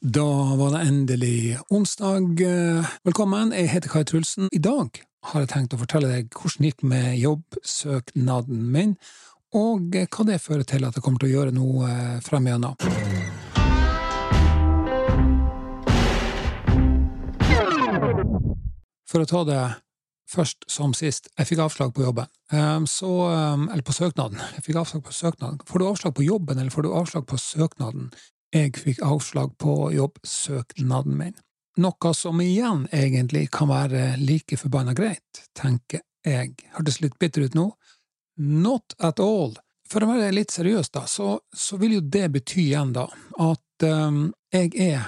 Da var det endelig onsdag. Velkommen, jeg heter Kai Trulsen. I dag har jeg tenkt å fortelle deg hvordan det gikk med jobbsøknaden min, og hva det fører til at jeg kommer til å gjøre noe fremigjennom. For å ta det først som sist, jeg fikk avslag på jobben. Så, eller på søknaden. Jeg fikk avslag på søknaden. Får du avslag på jobben, eller får du avslag på søknaden? Jeg fikk avslag på jobbsøknaden min. Noe som igjen egentlig kan være like forbanna greit, tenker jeg. Hørtes litt bitter ut nå? Not at all. For å være litt seriøs, da, så, så vil jo det bety igjen, da, at um, jeg er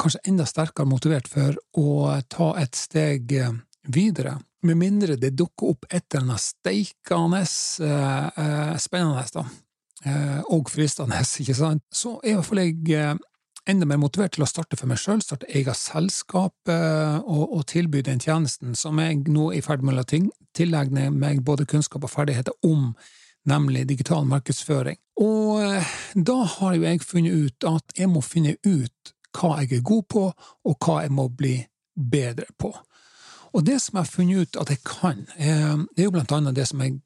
kanskje enda sterkere motivert for å ta et steg videre. Med mindre det dukker opp et eller annet steikende uh, uh, spennende, da, og fristende, ikke sant, så er i hvert fall jeg enda mer motivert til å starte for meg sjøl, starte eget selskap og, og, tilby den tjenesten som jeg nå er i ferd med å tilegne meg både kunnskap og ferdigheter om, nemlig digital markedsføring. Og da har jo jeg funnet ut at jeg må finne ut hva jeg er god på, og hva jeg må bli bedre på. Og det som jeg har funnet ut at jeg kan, det er jo blant annet det som jeg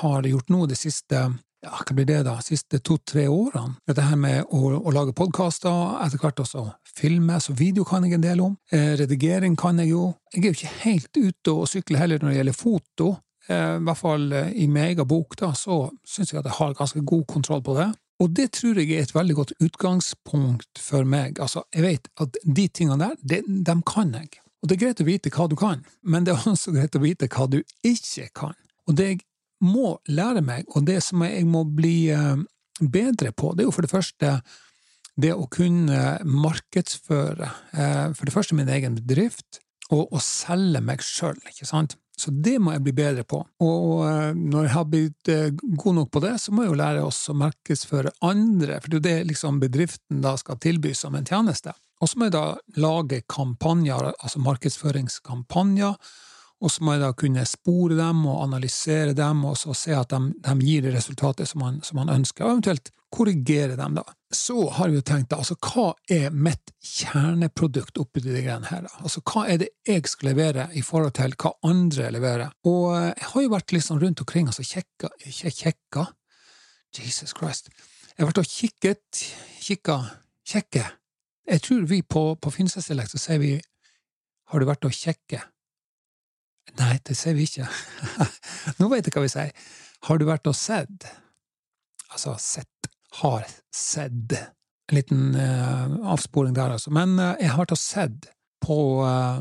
har gjort nå det siste ja, hva blir det da, siste to–tre årene. Dette her med å, å lage podkaster, etter hvert også filme, så video kan jeg en del om. Eh, redigering kan jeg jo. Jeg er jo ikke helt ute og sykler heller når det gjelder foto. Eh, I hvert fall eh, i min egen bok, da, så syns jeg at jeg har ganske god kontroll på det. Og det tror jeg er et veldig godt utgangspunkt for meg. Altså, jeg vet at de tingene der, det, dem kan jeg. Og det er greit å vite hva du kan, men det er også greit å vite hva du ikke kan. Og det jeg må lære meg, og det som jeg må bli bedre på, det er jo for det første det å kunne markedsføre, for det første min egen bedrift, og å selge meg sjøl, ikke sant? Så det må jeg bli bedre på. Og når jeg har blitt god nok på det, så må jeg jo lære oss å markedsføre andre, for det er jo det liksom bedriften da skal tilby som en tjeneste. Og så må jeg da lage kampanjer, altså markedsføringskampanjer, og så må jeg da kunne spore dem og analysere dem, og så se at de, de gir det resultatet som man, som man, ønsker, og eventuelt korrigere dem, da. Så har vi jo tenkt, da, altså hva er mitt kjerneprodukt oppi de greiene her, da? Altså hva er det jeg skal levere i forhold til hva andre leverer? Og jeg har jo vært litt sånn rundt omkring, altså kjekka, ikke kjekka, Jesus Christ, jeg har vært og kikket, kikka, kjekke. Jeg tror vi på, på finnsdialekt så sier vi har du vært og kjekke? Nei, det sier vi ikke. Nå vet jeg hva vi sier. Har du vært og sett? Altså sett. Har sett. En liten uh, avsporing der, altså. Men uh, jeg har vært og sett på uh,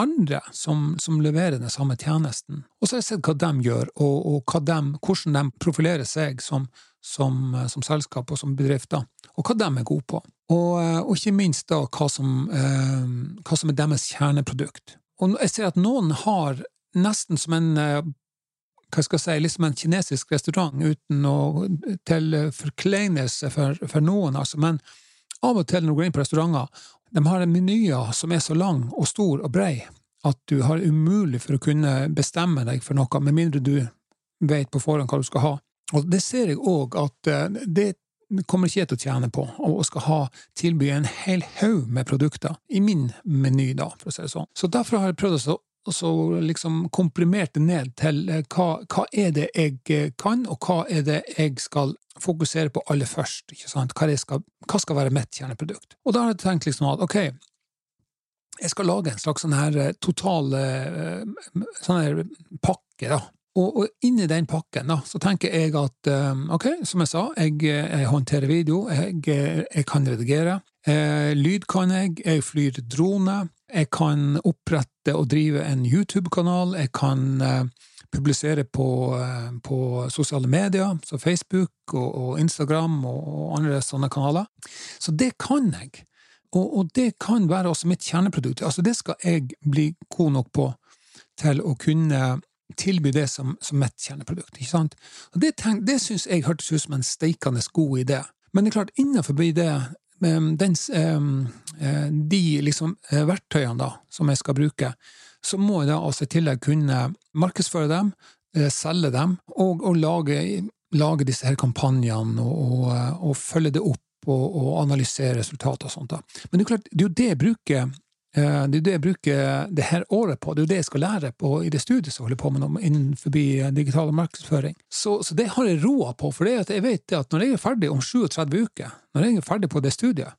andre som, som, leverer den samme tjenesten. Og så har jeg sett hva de gjør, og, og de, hvordan de profilerer seg som, som, som, selskap og som bedrifter, og hva de er gode på. Og, og ikke minst da hva som, hva som er deres kjerneprodukt. Og jeg ser at noen har nesten som en hva skal jeg si, liksom en kinesisk restaurant, uten å til forkleinelse for, for, noen, altså, men av og til når du går inn på restauranter, de har menyer som er så lang og stor og brei at du har umulig for å kunne bestemme deg for noe, med mindre du vet på forhånd hva du skal ha. Og det ser jeg òg at det kommer ikke jeg til å tjene på, og skal ha, tilby en hel haug med produkter i min meny, da, for å si det sånn. Så derfor har jeg prøvd å så liksom komprimert det ned til eh, hva, hva, er det jeg eh, kan, og hva er det jeg skal fokusere på aller først, ikke sant? Hva, skal, hva skal være mitt kjerneprodukt? Og da har jeg tenkt liksom at ok, jeg skal lage en slags sånn her eh, total sånn her pakke, da, og, og, inni den pakken da, så tenker jeg at um, ok, som jeg sa, jeg, jeg håndterer video, jeg, jeg kan redigere, eh, lyd kan jeg, jeg flyr drone, jeg kan opprette og drive en YouTube-kanal, jeg kan eh, publisere på, eh, på, sosiale medier, så Facebook og, og Instagram og, og, andre sånne kanaler. Så det kan jeg. Og, og, det kan være også mitt kjerneprodukt. Altså, det skal jeg bli god nok på til å kunne tilby det som, som mitt kjerneprodukt. ikke sant? Og Det, tenk, det syns jeg hørtes ut som en steikende god idé. Men det er klart, innenfor det, den, eh, de liksom eh, verktøyene da, som jeg skal bruke, så må jeg da altså i tillegg kunne markedsføre dem, eh, selge dem, og, og lage, lage, disse her kampanjene og, og, og, følge det opp og, analysere resultater og sånt. da. Men det er klart, det er jo det jeg bruker det er det jeg bruker det her året på, det er jo det jeg skal lære på i det studiet som jeg holder på med innenfor digital markedsføring. Så, så, det har jeg roa på, for jeg vet at når jeg er ferdig om 37 uker, når jeg er ferdig på det studiet,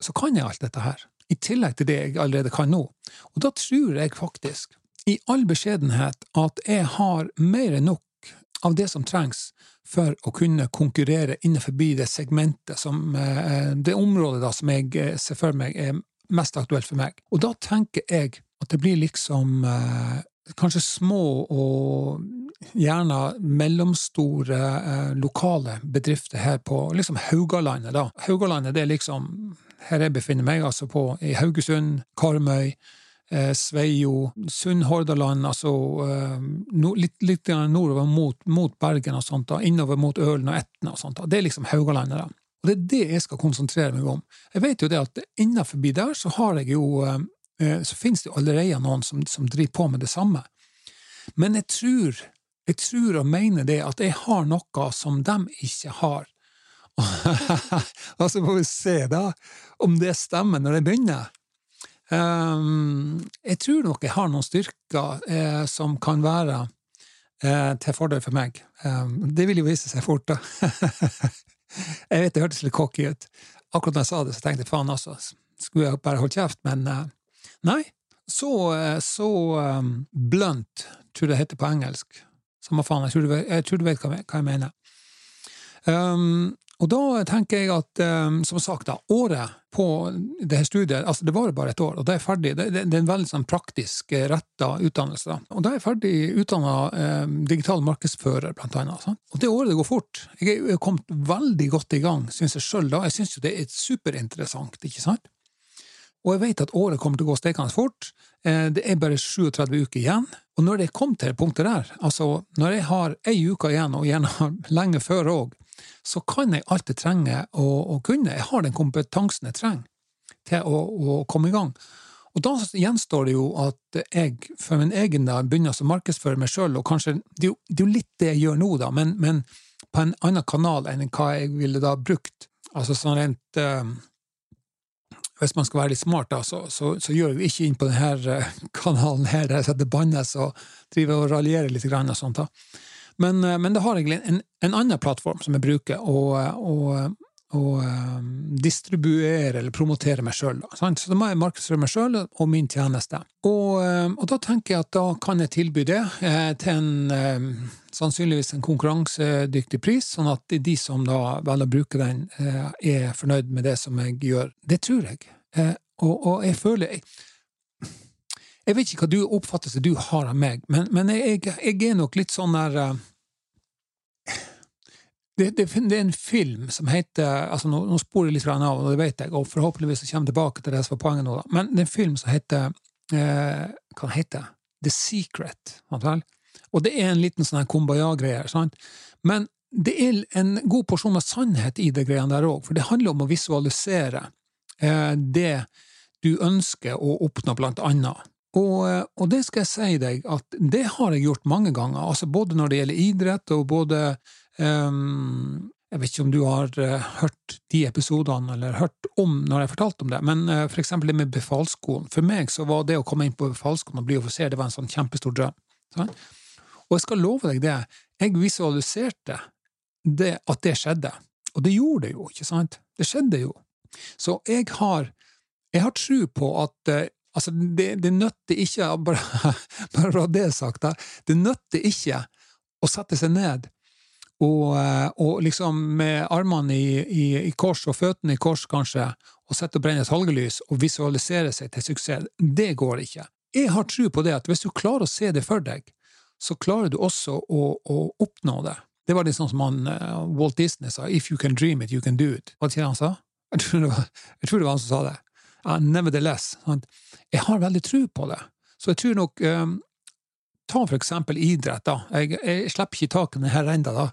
så kan jeg alt dette her. I tillegg til det jeg allerede kan nå. Og da tror jeg faktisk, i all beskjedenhet, at jeg har mer enn nok av det som trengs for å kunne konkurrere innenfor det segmentet, som, eh, det området da, som jeg eh, ser for meg er mest aktuelt for meg. Og da tenker jeg at det blir liksom eh, kanskje små og gjerne mellomstore eh, lokale bedrifter her på liksom Haugalandet, da. Haugalandet det er liksom her jeg befinner meg, altså på, i Haugesund, Karmøy, eh, Sveio, Sund-Hordaland, altså eh, litt, litt nordover mot, mot, Bergen og sånt, da, innover mot Ølen og Etne og sånt. Da. Det er liksom Haugalandet, da. Og det er det jeg skal konsentrere meg om. Jeg vet jo det at innenfor der så har jeg jo eh, eh, Så finnes det jo allerede noen som, som, driver på med det samme. Men jeg tror, jeg tror og mener det at jeg har noe som de ikke har. og så får vi se, da, om det stemmer når jeg begynner. Um, jeg tror nok jeg har noen styrker eh, som kan være eh, til fordel for meg. Um, det vil jo vise seg fort, da. jeg vet det hørtes litt cocky ut. Akkurat da jeg sa det, så tenkte jeg faen, altså, skulle jeg bare holdt kjeft? Men uh, nei. Så, uh, så um, blunt, tror jeg det heter på engelsk. Samme faen, jeg tror du, vet hva jeg mener. Um, og da tenker jeg at, um, som sagt, da, året på det her studiet altså Det varer bare et år, og da er jeg ferdig. Det, det, det er en veldig sånn praktisk eh, retta utdannelse. Da. Og da er jeg ferdig utdanna eh, digital markedsfører, blant annet. Sant? Og det året det går fort. Jeg er kommet veldig godt i gang, syns jeg sjøl da. Jeg syns jo det er superinteressant, ikke sant? Og jeg vet at året kommer til å gå stekende fort. Eh, det er bare 37 uker igjen. Og når det kom til det punktet der, altså når jeg har ei uke igjen, og gjerne lenge før òg, så kan jeg alt jeg trenger å, å, kunne. Jeg har den kompetansen jeg trenger til å, å, komme i gang. Og da gjenstår det jo at jeg for min egen del begynner å markedsføre meg sjøl, og kanskje det er, jo, litt det jeg gjør nå, da, men, men, på en annen kanal enn hva jeg ville da brukt. Altså sånn rent uh, Hvis man skal være litt smart, da, så, så, så gjør vi ikke inn på denne uh, kanalen her der jeg setter bannes og driver og raljerer litt grann og sånt. da. Men, eh, men da har jeg en, en, annen plattform som jeg bruker å, um, distribuere eller promotere meg sjøl. Så da må jeg markedsføre meg sjøl og min tjeneste. Og, og, da tenker jeg at da kan jeg tilby det eh, til en eh, sannsynligvis en konkurransedyktig pris, sånn at de som da velger å bruke den, eh, er fornøyd med det som jeg gjør. Det tror jeg. Eh, og, og, jeg føler jeg, jeg vet ikke hva du oppfatter som du har av meg, men, men jeg, jeg, er nok litt sånn der uh, det, det, det, er en film som heter altså Nå, nå sporer jeg litt av, og det vet jeg, og forhåpentligvis kommer jeg tilbake til det som var poenget nå, da. men det er en film som heter uh, Hva heter det? The Secret. Og det er en liten sånn kumbaya-greier. Men det er en god porsjon av sannhet i det greiene der òg, for det handler om å visualisere uh, det du ønsker å oppnå, blant annet. Og, eh, og, det skal jeg si deg, at det har jeg gjort mange ganger, altså både når det gjelder idrett, og både um, Jeg vet ikke om du har uh, hørt de episodene, eller hørt om når jeg fortalte om det, men uh, for eksempel det med befalsskolen. For meg så var det å komme inn på befalsskolen og bli offiser, det var en sånn kjempestor drøm. Sånn? Og jeg skal love deg det, jeg visualiserte det, at det skjedde. Og det gjorde det jo, ikke sant? Det skjedde jo. Så jeg har jeg har tro på at Altså, det, det nytter ikke, bare, bare det sagt, da, det nytter ikke å sette seg ned og, eh, og liksom med armene i, i, i, kors og føttene i kors, kanskje, og sette og brenne et halgelys og visualisere seg til suksess. Det går ikke. Jeg har tro på det at hvis du klarer å se det for deg, så klarer du også å, å oppnå det. Det var litt sånn som han, uh, Walt Disney sa, If you can dream it, you can do it. Hva sier han sa? Jeg tror var, jeg tror det var han som sa det. Nevertheless. Sant? Jeg har veldig tro på det. Så jeg tror nok um, Ta for eksempel idrett, da. Jeg, jeg slipper ikke taket i her ennå.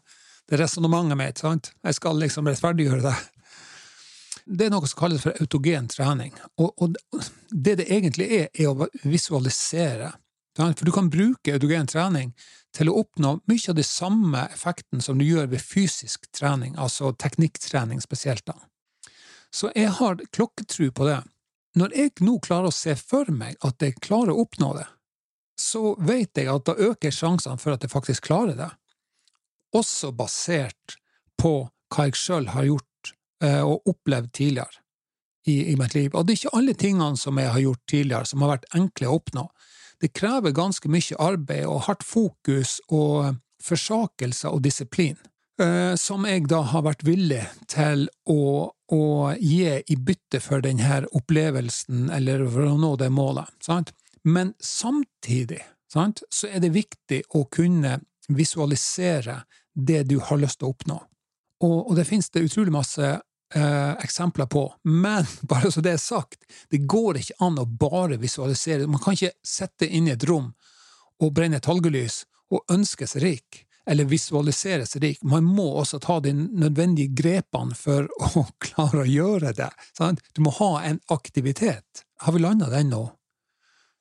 Det er resonnementet mitt, sant. Jeg skal liksom rettferdiggjøre det. Det er noe som kalles for autogen trening. Og, og det det egentlig er, er å visualisere. For du kan bruke autogen trening til å oppnå mye av de samme effekten som du gjør ved fysisk trening, altså teknikktrening spesielt. da. Så jeg har klokketru på det. Når jeg nå klarer å se for meg at jeg klarer å oppnå det, så vet jeg at da øker sjansene for at jeg faktisk klarer det. Også basert på hva jeg sjøl har gjort eh, og opplevd tidligere i, i, mitt liv. Og det er ikke alle tingene som jeg har gjort tidligere, som har vært enkle å oppnå. Det krever ganske mye arbeid og hardt fokus og forsakelser og disiplin. Eh, som jeg da har vært villig til å, å gi i bytte for denne opplevelsen, eller for å nå det målet. Sant? Men samtidig sant, så er det viktig å kunne visualisere det du har lyst til å oppnå. Og, og det finnes det utrolig masse eh, eksempler på, men bare så det er sagt, det går ikke an å bare visualisere. Man kan ikke sitte inne i et rom og brenne talgelys og ønske seg rik eller visualisere seg rik. Man må også ta de nødvendige grepene for å klare å gjøre det. Sant? Du må ha en aktivitet. Har vi landa den nå?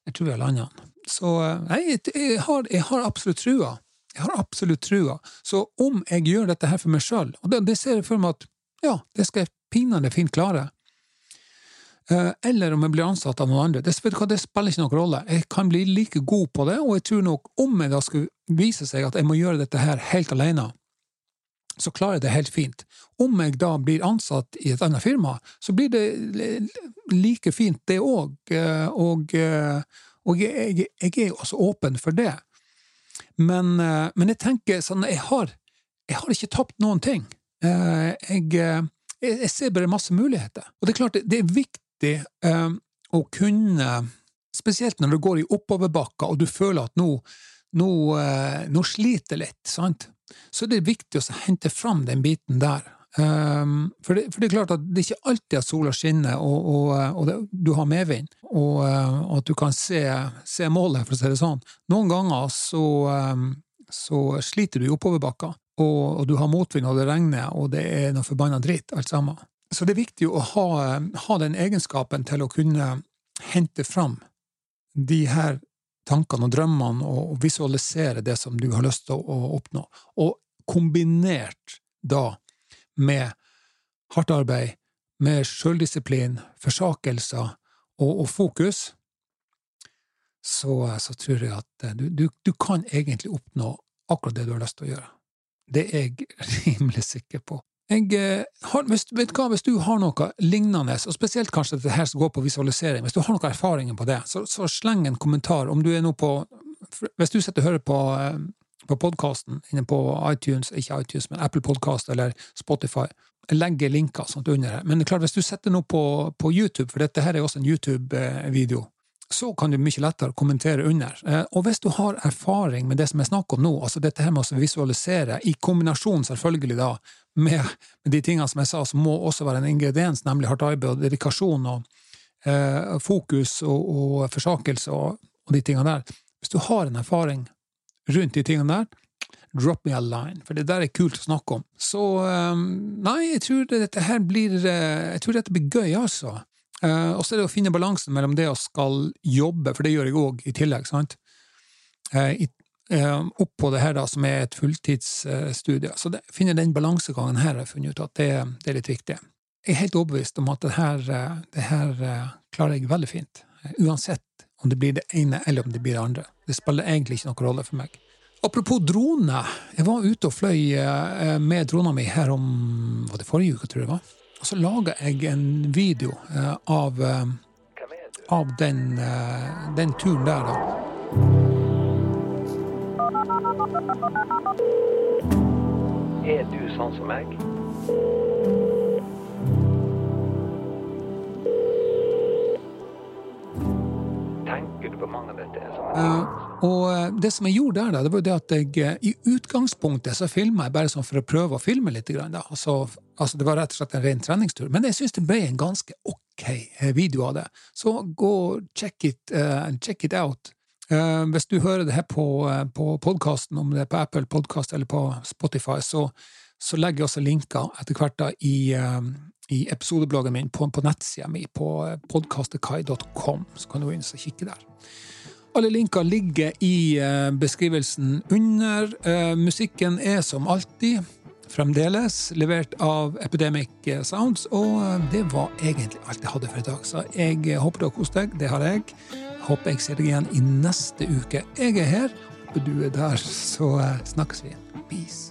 Jeg tror vi har landa den. Så nei, jeg, har, jeg har absolutt trua. Jeg har absolutt trua. Så om jeg gjør dette her for meg sjøl, og det, det, ser jeg for meg at ja, det skal jeg pinadø fint klare, Eh, eller om jeg blir ansatt av noen andre. Det, det, spiller ikke noen rolle. Jeg kan bli like god på det, og jeg tror nok om jeg da skulle vise seg at jeg må gjøre dette her helt alene, så klarer jeg det helt fint. Om jeg da blir ansatt i et annet firma, så blir det like fint, det òg, eh, og, eh, og jeg, jeg, er også åpen for det. Men, men jeg tenker sånn, jeg har, jeg har ikke tapt noen ting. Jeg, jeg, ser bare masse muligheter. Og det er klart, det er viktig viktig eh, å kunne, spesielt når du går i oppoverbakker og du føler at nå, nå, eh, nå sliter litt, sant? så er det viktig å hente fram den biten der. Um, for, det, for, det, er klart at det ikke alltid at sola skinner og, og, og det, du har medvind, og, og, at du kan se, se, målet, for å si det sånn. Noen ganger så, så sliter du i oppoverbakker, og, og, du har motvind, og det regner, og det er noe forbanna dritt, alt sammen. Så det er viktig å ha, ha, den egenskapen til å kunne hente fram de her tankene og drømmene og visualisere det som du har lyst til å, oppnå. Og kombinert da med hardt arbeid, med sjøldisiplin, forsakelser og, og fokus, så, så, tror jeg at du, du, du kan egentlig oppnå akkurat det du har lyst til å gjøre. Det er jeg rimelig sikker på. Jeg eh, har, hvis, vet hva, hvis du har noe lignende, og spesielt kanskje dette her som går på visualisering, hvis du har noen erfaringer på det, så, så sleng en kommentar. Om du er nå på Hvis du sitter og hører på, eh, på podkasten inne på iTunes, ikke iTunes, men Apple Podcast eller Spotify, jeg legger linker sånt under her. Men klart, hvis du sitter nå på, på YouTube, for dette her er også en YouTube-video, så kan du mye lettere kommentere under. Eh, og hvis du har erfaring med det som jeg snakker om nå, altså dette her med å visualisere, i kombinasjon selvfølgelig da med, de tingene som jeg sa, som må også være en ingrediens, nemlig hardt arbeid og dedikasjon og eh, fokus og, og forsakelse og, og, de tingene der. Hvis du har en erfaring rundt de tingene der, drop me a line, for det der er kult å snakke om. Så eh, nei, jeg tror dette her blir eh, Jeg tror dette blir gøy, altså. Uh, og så er det å finne balansen mellom det å skal jobbe, for det gjør jeg òg i tillegg, sant. Uh, i, uh, oppå det her da, som er et fulltidsstudie. Så det, finne den balansegangen her har jeg funnet ut at det, det, er litt viktig. Jeg er helt overbevist om at det her, det her klarer jeg veldig fint. Uansett om det blir det ene eller om det blir det andre. Det spiller egentlig ikke noen rolle for meg. Apropos drone. Jeg var ute og fløy med drona mi her om var det forrige uke, tror jeg det var. Og så laga jeg en video eh, av, eh, av den, eh, den, turen der, da. Er du sånn som meg? Og eh, det som jeg gjorde der, da, det var jo det at jeg eh, i utgangspunktet så filma jeg bare sånn for å prøve å filme litt. Da. Altså, altså det var rett og slett en ren treningstur. Men jeg syns det ble en ganske ok eh, video av det. Så gå check it, uh, check it out. Uh, hvis du hører det her på, uh, på podkasten, om det er på Apple Podkast eller på Spotify, så, så, legger jeg også linker etter hvert da i, i episodebloggen min på, på nettsida mi, på podkastekai.com. Så kan du inn og kikke der. Alle linker ligger i eh, beskrivelsen under. Eh, musikken er som alltid fremdeles, levert av Epidemic Sounds. Og eh, det var egentlig alt jeg hadde for i dag. Så jeg eh, håper du har kost deg. Det har jeg. Håper jeg ser deg igjen i neste uke. Jeg er her. Håper du er der. Så eh, snakkes vi. Peace.